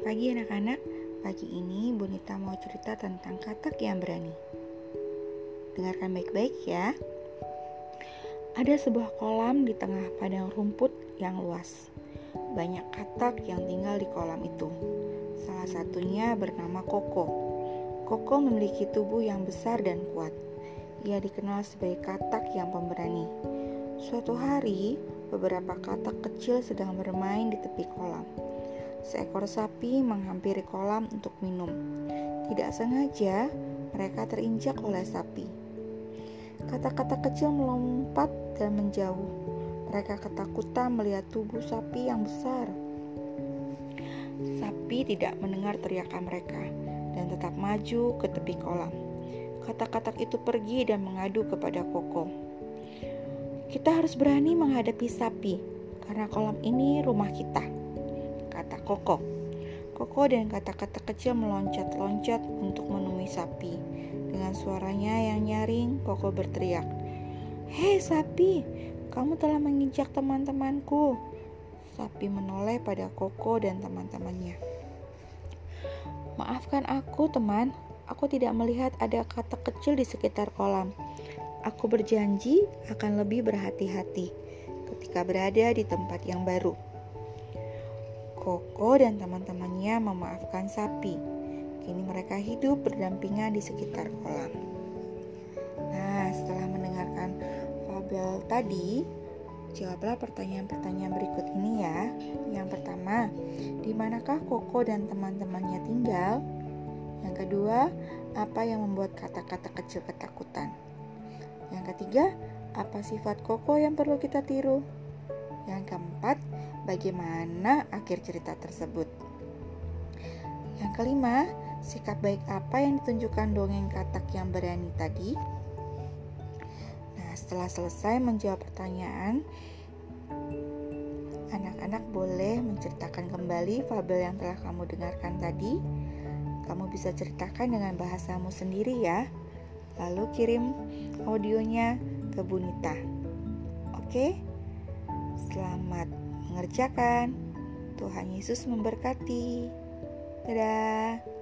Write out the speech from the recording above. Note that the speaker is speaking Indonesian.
pagi anak-anak. Pagi ini Bonita mau cerita tentang katak yang berani. Dengarkan baik-baik ya. Ada sebuah kolam di tengah padang rumput yang luas. Banyak katak yang tinggal di kolam itu. Salah satunya bernama Koko. Koko memiliki tubuh yang besar dan kuat. Ia dikenal sebagai katak yang pemberani. Suatu hari, beberapa katak kecil sedang bermain di tepi kolam seekor sapi menghampiri kolam untuk minum. Tidak sengaja, mereka terinjak oleh sapi. Kata-kata kecil melompat dan menjauh. Mereka ketakutan melihat tubuh sapi yang besar. Sapi tidak mendengar teriakan mereka dan tetap maju ke tepi kolam. Kata-kata itu pergi dan mengadu kepada Koko. Kita harus berani menghadapi sapi, karena kolam ini rumah kita Koko. Koko dan kata-kata kecil meloncat-loncat untuk menemui sapi. Dengan suaranya yang nyaring, Koko berteriak, Hei sapi, kamu telah menginjak teman-temanku. Sapi menoleh pada Koko dan teman-temannya. Maafkan aku, teman. Aku tidak melihat ada kata kecil di sekitar kolam. Aku berjanji akan lebih berhati-hati ketika berada di tempat yang baru. Koko dan teman-temannya memaafkan sapi. Kini mereka hidup berdampingan di sekitar kolam. Nah, setelah mendengarkan fabel tadi, jawablah pertanyaan-pertanyaan berikut ini ya. Yang pertama, di manakah Koko dan teman-temannya tinggal? Yang kedua, apa yang membuat kata-kata kecil ketakutan? Yang ketiga, apa sifat Koko yang perlu kita tiru? Yang keempat, bagaimana akhir cerita tersebut. Yang kelima, sikap baik apa yang ditunjukkan dongeng katak yang berani tadi? Nah, setelah selesai menjawab pertanyaan, anak-anak boleh menceritakan kembali fabel yang telah kamu dengarkan tadi. Kamu bisa ceritakan dengan bahasamu sendiri ya. Lalu kirim audionya ke Bunita. Oke? Selamat mengerjakan. Tuhan Yesus memberkati. Dadah.